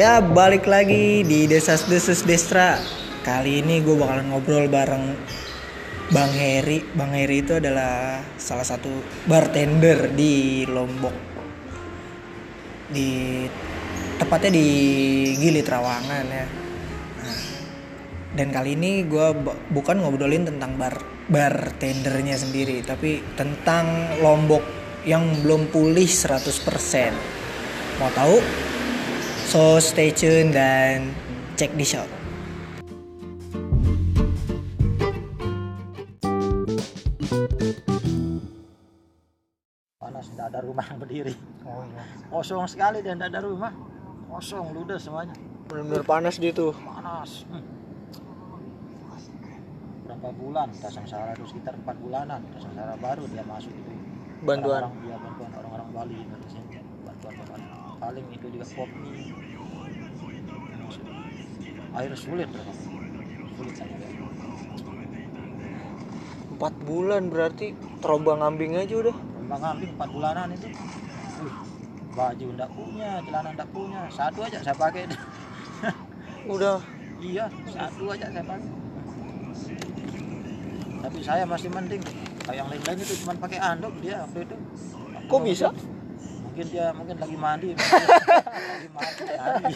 Ya balik lagi di Desas Desus Destra. Kali ini gue bakalan ngobrol bareng Bang Heri. Bang Heri itu adalah salah satu bartender di Lombok. Di Tepatnya di Gili Trawangan ya. Nah, Dan kali ini gue bukan ngobrolin tentang bar bartendernya sendiri Tapi tentang Lombok yang belum pulih 100% Mau tahu? So stay tune dan check this out. panas tidak ada rumah yang berdiri Oh iya. kosong sekali dan tidak ada rumah kosong ludes semuanya Benar-benar panas dia tuh. panas Hmm. berapa bulan kita sengsara itu sekitar empat bulanan kita sengsara baru dia masuk itu Bantuan. orang dia bantuan orang-orang Bali bantuan bantuan paling itu juga kopi. Air sulit bro. sulit saja Empat bulan berarti terombang ambing aja udah. Bang Ambing 4 bulanan itu Wih, baju ndak punya celana ndak punya satu aja saya pakai Udah. Iya, satu aja saya pakai. Tapi saya masih mending. Kayak yang lain-lain itu cuma pakai anduk dia waktu itu. Kok bisa? Mungkin dia mungkin lagi mandi. mungkin lagi mandi.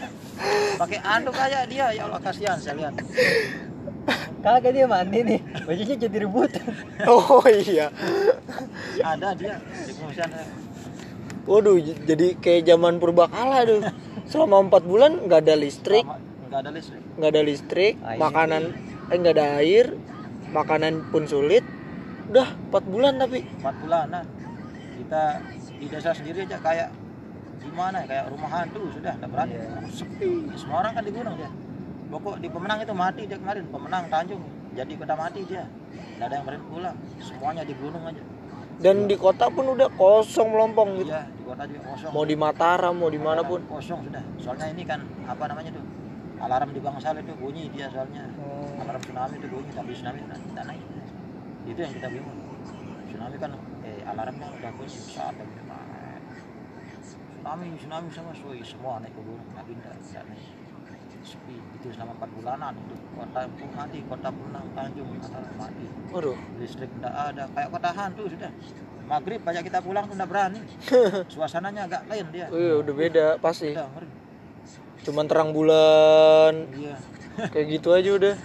Pakai anduk aja dia. Ya Allah kasihan saya lihat. Kagak dia mandi nih, bajunya jadi rebutan. Oh iya. Ada dia di pengungsian. Waduh, jadi kayak zaman purbakala tuh. Selama empat bulan nggak ada listrik, Nggak ada listrik. nggak ada listrik, Air. makanan eh nggak ada air, makanan pun sulit. Udah empat bulan tapi. 4 bulanan. Kita di desa sendiri aja kayak gimana ya kayak rumah hantu sudah nggak berani. Sepi. Semua orang kan di gunung dia. Pokok di pemenang itu mati dia kemarin pemenang Tanjung. Jadi kota mati dia. Nggak ada yang berani pulang semuanya di gunung aja. Dan di kota pun udah kosong melompong gitu. iya di kota juga kosong. Mau di Mataram, mau di mana pun. kosong sudah. Soalnya ini kan apa namanya tuh alarm di Bangsal itu bunyi dia soalnya. Oh. alarm tsunami itu bunyi tapi tsunami tidak naik. Itu yang kita bingung. Tsunami kan alarmnya udah bunyi saat yang tsunami tsunami sama suwi semua naik ke gunung nggak pindah tidak naik. Sepi itu selama 4 bulanan itu kota pun mati kota Punang Tanjung Mataram mati. Waduh. listrik tidak ada kayak kota hantu sudah. Maghrib banyak kita pulang tuh tidak berani. Suasananya agak lain dia. Oh iya, udah beda pasti. udah ngeri. Cuman terang bulan. Iya. Kayak gitu aja udah.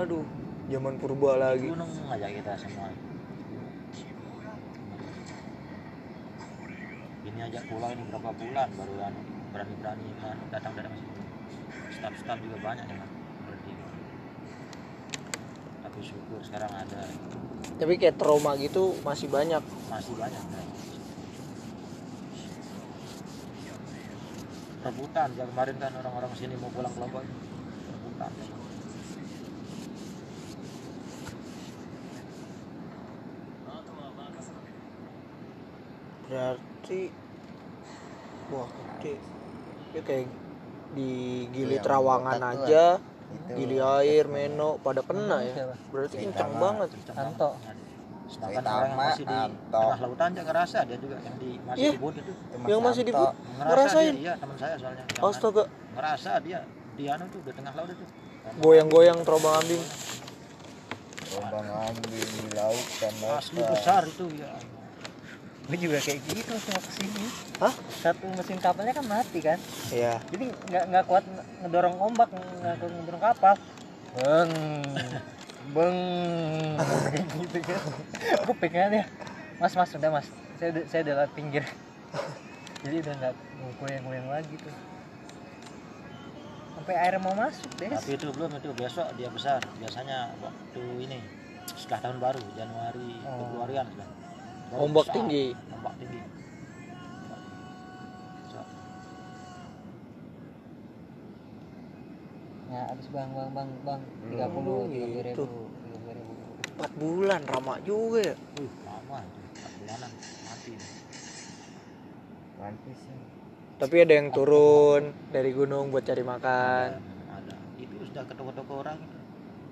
Aduh, zaman purba lagi. gunung aja kita semua ini aja pulang ini berapa bulan baru anu, berani-berani kan datang dari masjid staff-staff juga banyak berhenti tapi syukur sekarang ada Tapi kayak trauma gitu masih banyak. masih banyak kan. rebutan ya kemarin kan orang-orang sini mau pulang ke Lombok rebutan Berarti wah gede. Ya kayak di Gili tuh, aja, Itu. Gili Air, Meno pada kena ya. Berarti kencang banget. Anto. sedangkan orang yang masih di tengah lautan aja ngerasa dia juga yang di masih Iya. di itu Yang Mas masih di ngerasa Ngerasain? dia iya teman saya soalnya yang Astaga, ngerasa dia di anu tuh di tengah laut itu goyang-goyang terombang ambing. Rombang ambing di laut kan asli besar itu ya Gue juga kayak gitu semua ke sini. Hah? Satu mesin kapalnya kan mati kan, Iya. jadi nggak nggak kuat nge- ngedorong ombak, nggak kuat ngedorong kapal. Beng, beng, kayak gitu kan. Gue pengen ya, mas mas udah mas, saya udah- saya udah lewat pinggir. Jadi udah nggak goyang-goyang lagi tuh. Sampai air mau masuk deh. tapi itu belum itu besok dia besar biasanya waktu ini setelah tahun baru Januari Oh. Februarian sudah Ombak besar. tinggi. ombak tinggi Ya habis bang bang bang bang tiga Hmm, puluh tiga puluh gitu. ribu tiga ribu. Empat bulan lama juga ya. wih lama empat bulanan mati Mati sih. Tapi ada yang turun dari gunung buat cari makan. ada, ada. itu sudah ke toko-toko orang itu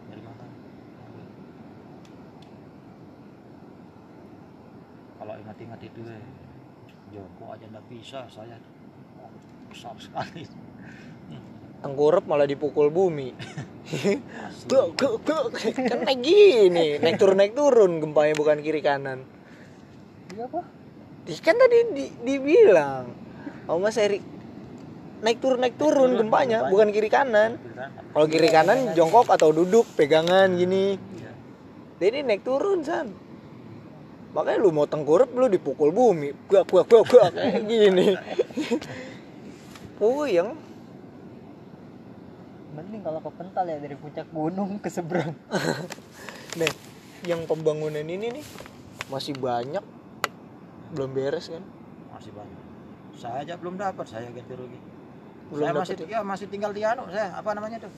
dari makan ingat-ingat itu eh, Joko aja nggak bisa saya besar sekali. Tengkurap malah dipukul bumi. Gek, gek, gek. kan naik gini naik turun naik turun gempanya bukan kiri kanan. Iya apa? Kan tadi di, dibilang. Oh mas Eri naik turun naik turun gempanya bukan kiri kanan. Kalau kiri kanan jongkok atau duduk pegangan gini. Iya. jadi naik turun san makanya lu mau tengkurap lu dipukul bumi. Gua gua gua gua kayak gini. Puyeng. Mending kalau ke pental ya dari puncak gunung ke seberang. nih yang pembangunan ini nih masih banyak. Belum beres kan? Masih banyak. Saya aja belum dapat saya ganti rugi. Belum saya masih ya? ya masih tinggal di anu saya apa namanya tuh?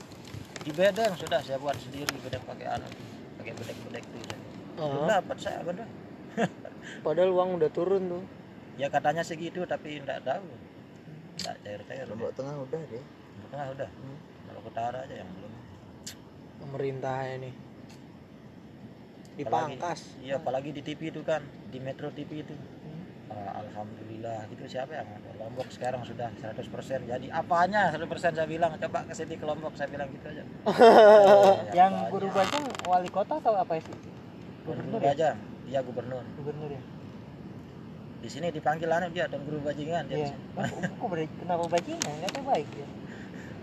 Di bedeng sudah saya buat sendiri bedeng pakai anu pakai bedek-bedek tuh. Saya. belum Oh, dapat saya bener padahal uang udah turun tuh. Ya katanya segitu tapi enggak tahu. Enggak cair-cair. Lombok Tengah udah deh. Lombok Tengah udah. Lombok Utara aja yang belum. Pemerintahnya nih. Apalagi- dipangkas. iya apalagi di TV itu kan di Metro TV itu. Ah, Alhamdulillah. Gitu siapa yang ada? Lombok sekarang sudah 100% jadi apanya 100% saya bilang. Coba ke sini ke Lombok saya bilang gitu aja. Eh, Yang apanya? guru bajang wali kota atau apa sih? Guru Gubernur ya? Bajang iya gubernur Gubernur ya. di sini dipanggil anu dia dan guru bajingan Iya. sini. Oh, Kok ber- kenapa bajingan? Katanya baik ya.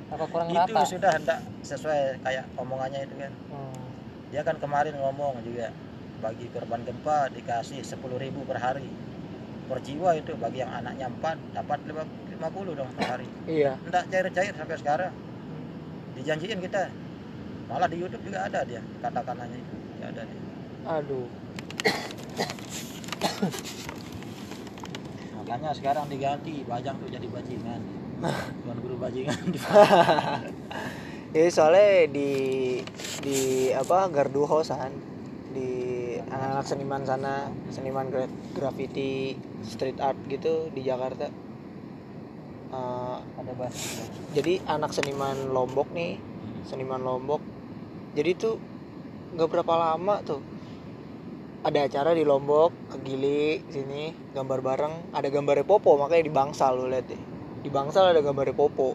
Apa kurang itu rata? sudah hendak sesuai kayak omongannya itu kan Hmm. dia kan kemarin ngomong juga bagi korban gempa dikasih 10.000 per hari per jiwa itu bagi yang anaknya 4 dapat 50 dong per hari iya enggak cair-cair sampai sekarang dijanjiin kita malah di YouTube juga ada dia kata-katanya itu ya ada dia. aduh makanya sekarang diganti bajang tuh jadi bajingan. Bukan guru bajingan ya soalnya di di apa Gardu Hosan di anak-anak seniman sana seniman gra- graffiti street art gitu di Jakarta. Eh, Ada bahas. jadi anak seniman Lombok nih seniman Lombok. Jadi tuh nggak berapa lama tuh ada acara di Lombok ke Gili sini gambar bareng. Ada gambarnya Popo makanya di Bangsal lo lihat deh. Di Bangsal ada gambarnya Popo.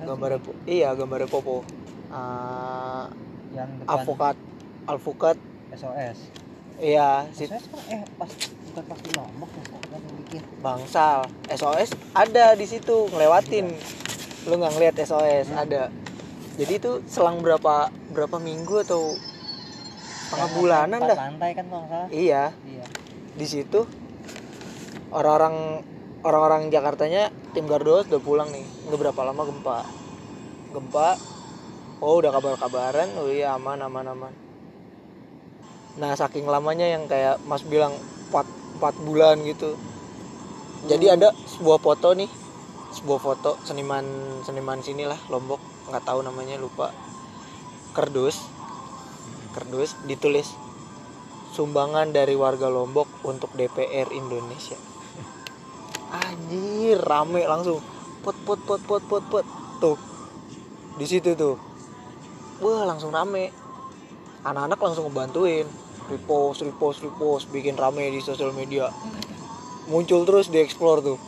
Gambarnya Po- iya gambarnya Popo. Eh, yang depan. Avokat alpukat. SOS. iya SOS kan eh pas bukan pas di Lombok ya kan yang bikin. Bangsal. SOS ada di situ ngelewatin. Lu nggak ngeliat SOS ada. Jadi itu selang berapa berapa minggu atau setengah Yang bulanan dah. lantai kan kalau salah. iya. Iya. di situ orang-orang orang-orang Jakartanya tim Gardos udah pulang nih. Nggak berapa lama gempa. Gempa. Oh udah kabar-kabaran. Oh iya aman aman aman. Nah saking lamanya yang kayak Mas bilang 4, 4 bulan gitu. Jadi ada sebuah foto nih. Sebuah foto seniman seniman sini lah Lombok. Nggak tahu namanya lupa. Kerdus kerdus ditulis sumbangan dari warga Lombok untuk DPR Indonesia. Anjir, rame langsung. Pot pot pot pot pot pot. Tuh. Di situ tuh. Wah, langsung rame. Anak-anak langsung ngebantuin. Repost, repost, repost, bikin rame di sosial media. Muncul terus di explore tuh.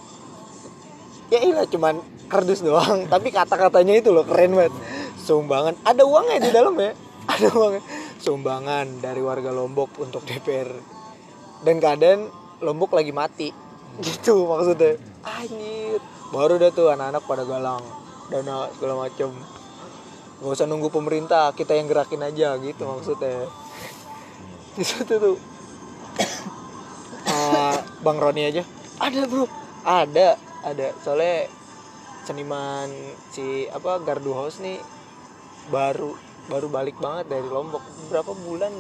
Ya iya cuman kardus doang, tapi kata-katanya itu loh keren banget. Sumbangan, ada uangnya di dalam ya. Ada uangnya. Sumbangan dari warga Lombok untuk DPR. Dan keadaan Lombok lagi mati. Gitu maksudnya. Anjir. Baru dah tuh anak-anak pada galang dana segala macem Gak usah nunggu pemerintah, kita yang gerakin aja gitu maksudnya. Di situ tuh Eh, Bang Roni aja ada bro ada ada soalnya seniman si apa Gardu House nih baru baru balik banget dari Lombok. Berapa bulan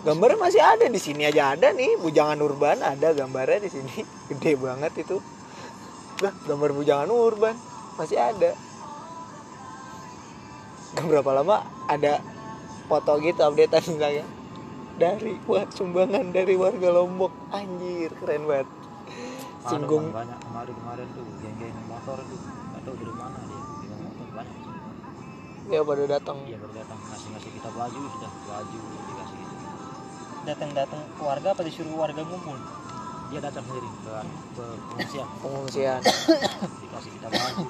gambarnya masih ada di sini aja ada nih bujangan urban ada gambarnya di sini. Gede banget itu. Lah gambar bujangan urban masih ada. Gak berapa lama ada foto gitu updatean saya. Dari wah sumbangan dari warga Lombok. Anjir keren banget. Singgung. banyak kemarin kemarin tuh geng-geng motor tuh. Tahu dari mana dia ya pada datang. Dia baru datang. Ngasih ngasih kita baju sudah baju dikasih gitu. Datang-datang keluarga apa disuruh warga ngumpul? dia datang sendiri ke, ke pengungsian. Pengungsian. Dikasih kita baju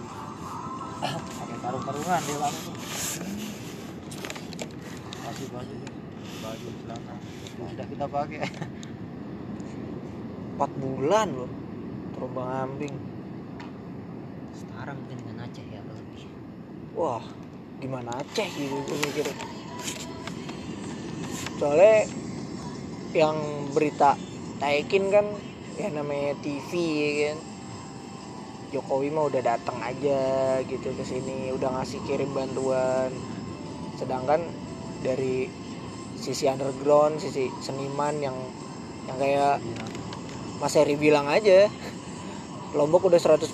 pakai karung-karungan dia lama tuh masih baju baju celana sudah kita pakai. 4 bulan loh terombang ambing. Setara mungkin dengan Aceh ya lebih? Wah gimana Aceh gitu gue mikir. Soalnya yang berita taikin kan ya namanya TV ya kan. Jokowi mah udah datang aja gitu ke sini udah ngasih kirim bantuan. Sedangkan dari sisi underground sisi seniman yang yang kayak Mas Heri bilang aja Lombok udah 100%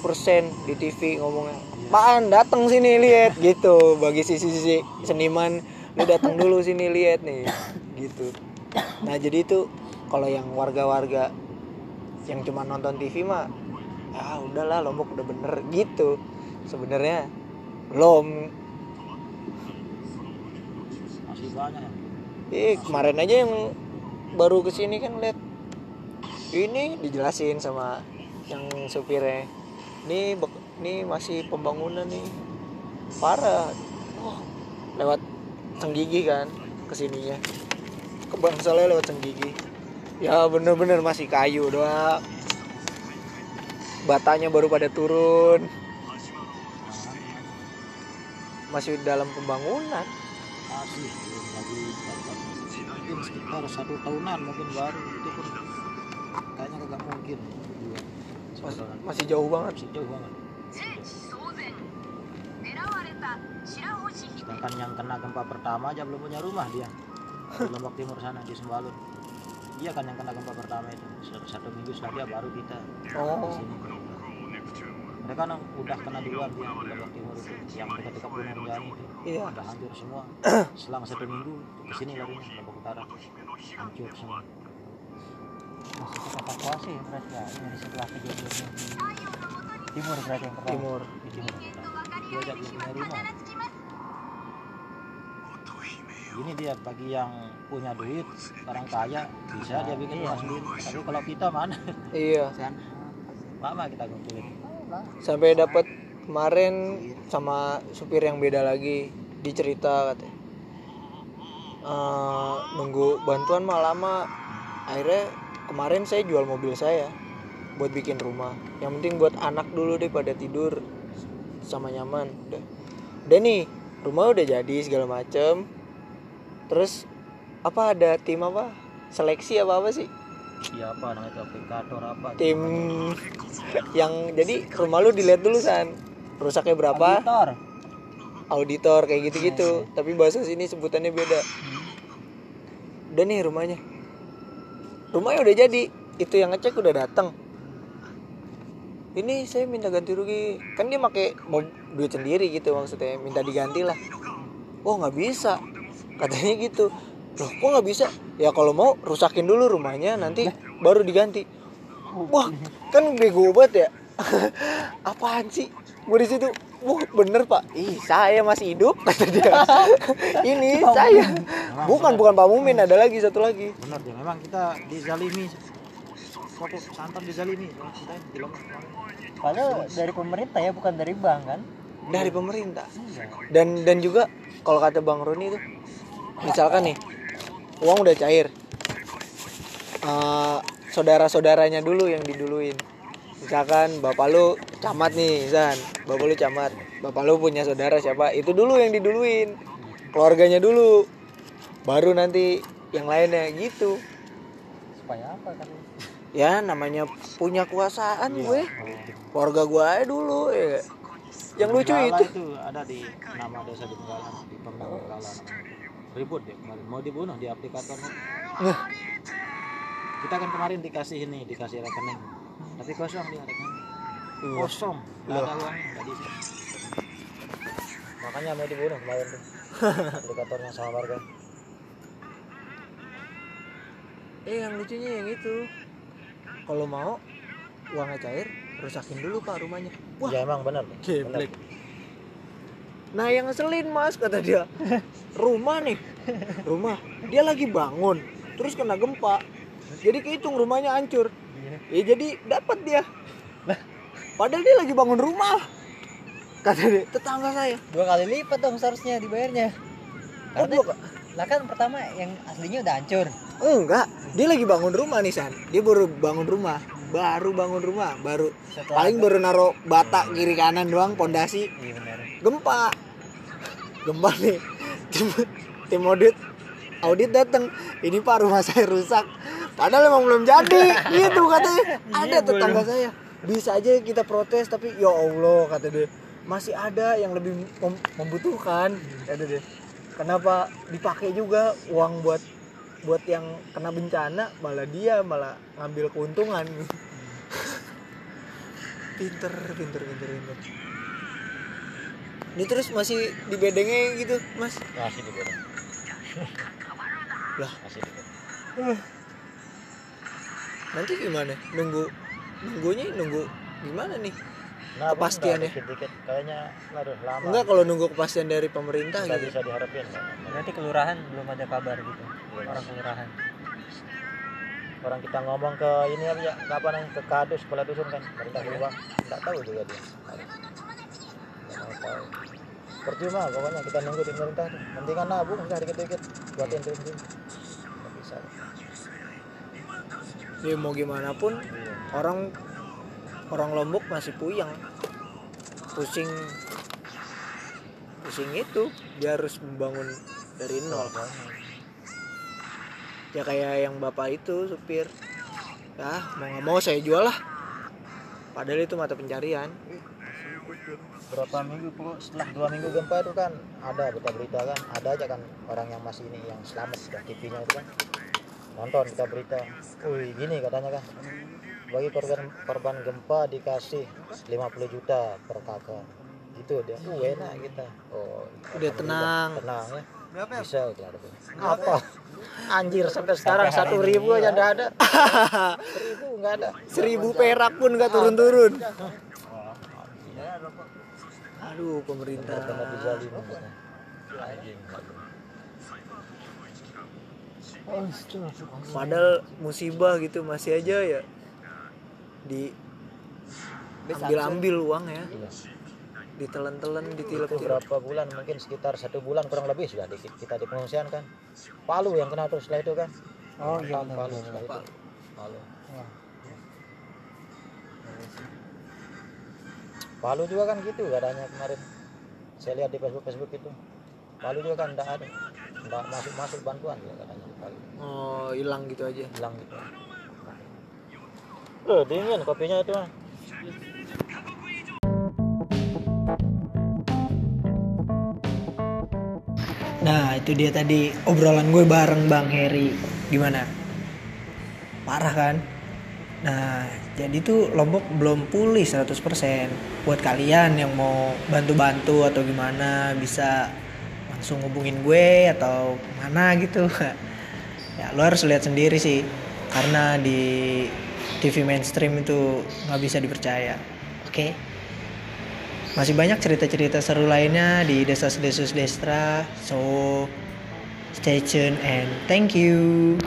di TV ngomongnya. Apaan datang sini lihat gitu. Bagi sisi-sisi seniman lu datang dulu sini lihat nih. Gitu. Nah jadi itu kalau yang warga-warga yang cuma nonton TV mah ya udahlah Lombok udah bener gitu. Sebenarnya belum. Masih banyak. Eh kemarin aja yang baru ke sini kan lihat. Ini dijelasin sama yang supirnya. Ini ini masih pembangunan nih. Parah. Oh, lewat Senggigi kan ke sininya ke Bangsalnya lewat Senggigi ya bener-bener masih kayu doang. Batanya baru pada turun. Masih dalam pembangunan. Masih lagi mungkin sekitar satu tahunan mungkin baru itu pun. Kayaknya kagak mungkin masih, masih jauh banget. Sih jauh banget. Sedangkan yang kena gempa pertama aja belum punya rumah dia. Di lombok timur sana di Sembalun. Dia kan yang kena gempa pertama itu. Satu, satu minggu setelah dia baru kita oh. Di sini. mereka kan udah kena duluan dia di lombok timur itu. Yang dekat-dekat gunung jari itu. Iya. udah hancur semua. Selang satu minggu ke sini lagi, lombok utara. Hancur semua masih kita evakuasi ya berarti ya. Dari setelah kejadiannya di timur berarti yang pertama. Timur. Di timur. Punya rumah ini dia bagi yang punya duit orang kaya bisa dia bikin rumah sendiri. Tapi kalau kita mana? Iya. Lama kita ngumpulin. Sampai dapat kemarin sama supir yang beda lagi dicerita katanya. Eh, nunggu bantuan mah lama. Akhirnya kemarin saya jual mobil saya buat bikin rumah. Yang penting buat anak dulu deh pada tidur sama nyaman. Udah. Udah nih rumah udah jadi segala macem. Terus apa ada tim apa? Seleksi apa apa sih? Iya apa namanya aplikator apa? Tim yang jadi rumah lu dilihat dulu san. Rusaknya berapa? Auditor. Auditor kayak gitu-gitu. Tapi bahasa sini sebutannya beda. Udah nih rumahnya rumahnya udah jadi. Itu yang ngecek udah datang ini saya minta ganti rugi. Kan dia pakai mau duit sendiri gitu maksudnya minta diganti lah. Oh nggak bisa. Katanya gitu. Loh kok nggak bisa? Ya kalau mau rusakin dulu rumahnya nanti baru diganti. Wah kan bego banget ya. Apaan sih? Gue di situ wah bener pak. Ih saya masih hidup kata dia. Ini saya. bukan bukan pak Mumin ada lagi satu lagi. Benar dia. Memang kita dizalimi. Suatu santan dizalimi. Kita kemarin. padahal dari pemerintah ya bukan dari bank kan? Dari pemerintah. Dan dan juga kalau kata bang Roni itu misalkan nih uang udah cair. Eh, saudara-saudaranya dulu yang diduluin misalkan bapak lu camat nih Zan. Bapak lu camat. Bapak lu punya saudara siapa? Itu dulu yang diduluin. Keluarganya dulu. Baru nanti yang lainnya. Gitu. Supaya apa kan? Ya namanya punya kuasaan gue. Keluarga gue aja dulu ya. Yang lucu Benggala itu. ada di nama desa di Benggala di namanya. ribut dia kemarin. Mau dibunuh di aplikatornya Wah. kita kan kemarin dikasih ini dikasih rekening tapi kosong dia Iya. kosong. Nggak ada uangnya. Nggak diisi makanya mau dibunuh kemarin tuh. Aplikatornya sama warga. Eh yang lucunya yang itu. Kalau mau uangnya cair rusakin dulu pak rumahnya. Wah. Ya emang benar. Geblek. Nah yang ngeselin mas kata dia. Rumah nih. Rumah. Dia lagi bangun terus kena gempa. Jadi kehitung rumahnya hancur ya jadi dapat dia. Padahal dia lagi bangun rumah kata dia. Tetangga saya. Dua kali lipat dong seharusnya dibayarnya. Oh karena dua, lah kan pertama yang aslinya udah hancur. Enggak dia lagi bangun rumah nih san. Dia baru bangun rumah baru bangun rumah baru Setelah paling baru naruh bata kiri kanan doang pondasi. Iya benar. Gempa. Gempa nih. Tim, tim audit audit datang ini pak rumah saya rusak padahal emang belum jadi. Gitu katanya. Ada tetangga saya. Bisa aja kita protes tapi ya allah kata dia. Masih ada yang lebih mem- membutuhkan kata dia. Kenapa dipakai juga uang buat buat yang kena bencana malah dia malah ngambil keuntungan. Pinter pinter pinter pinter. Ini terus masih di bedengnya gitu mas? Masih di bedeng. Lah. masih di bedeng nanti gimana? Nunggu nunggunya nunggu gimana nih? Nah Kepastian ya? dikit-dikit. Kayaknya aduh lama. Enggak kalau nunggu kepastian dari pemerintah nggak gitu. bisa diharapin. Berarti kelurahan belum ada kabar gitu? Iya, orang kelurahan. Orang kita ngomong ke ini apa ya? Ke apa namanya? Ke kadus kepala dusun kan? Mereka berubah. Nggak tahu juga dia. Nggak tahu. percuma pokoknya kita nunggu di pemerintah mendingan nabung udah dikit-dikit. Buatin tim ya mau gimana pun orang orang lombok masih puyeng. Pusing pusing itu dia harus membangun dari nol. Ya kayak yang bapak itu supir. Ah mau nggak mau saya jual lah. Padahal itu mata pencarian. Berapa minggu puluh setelah dua minggu gempa itu kan ada berita-berita kan. Ada aja kan orang yang masih ini yang selamat di TV-nya itu kan nonton kita berita. Wih gini katanya kan. Bagi korban korban gempa dikasih 50 juta per kakak. Gitu dia uh enak kita. Oh Udah tenang. tenang ya. Bisa ada apa? Anjir sampai sekarang satu ribu aja nggak ada. Seribu nggak ada. Seribu perak pun nggak turun-turun. Aduh pemerintah. dizalimi padahal musibah gitu masih aja ya di ambil ambil uang ya. Iya. ditelan-telan itu ditilep-tilep. berapa bulan mungkin sekitar satu bulan kurang lebih sudah di, kita di pengungsian kan. Palu yang kena terus setelah itu kan. Oh iya Palu setelah itu. Palu. Palu juga kan gitu keadaannya kemarin. Saya lihat di Facebook Facebook itu. Palu juga kan enggak ada. Enggak masuk masuk bantuan juga katanya oh hilang gitu aja. Hilang gitu. Eh dingin kopinya itu mah nah itu dia tadi obrolan gue bareng bang Heri. Gimana? Parah kan? Nah jadi tuh Lombok belum pulih 100% buat kalian yang mau bantu-bantu atau gimana bisa langsung hubungin gue atau mana gitu ya lo harus lihat sendiri sih. Karena di TV mainstream itu nggak bisa dipercaya. Oke? Masih banyak cerita-cerita seru lainnya di Desas Desus Destra. So stay tune and thank you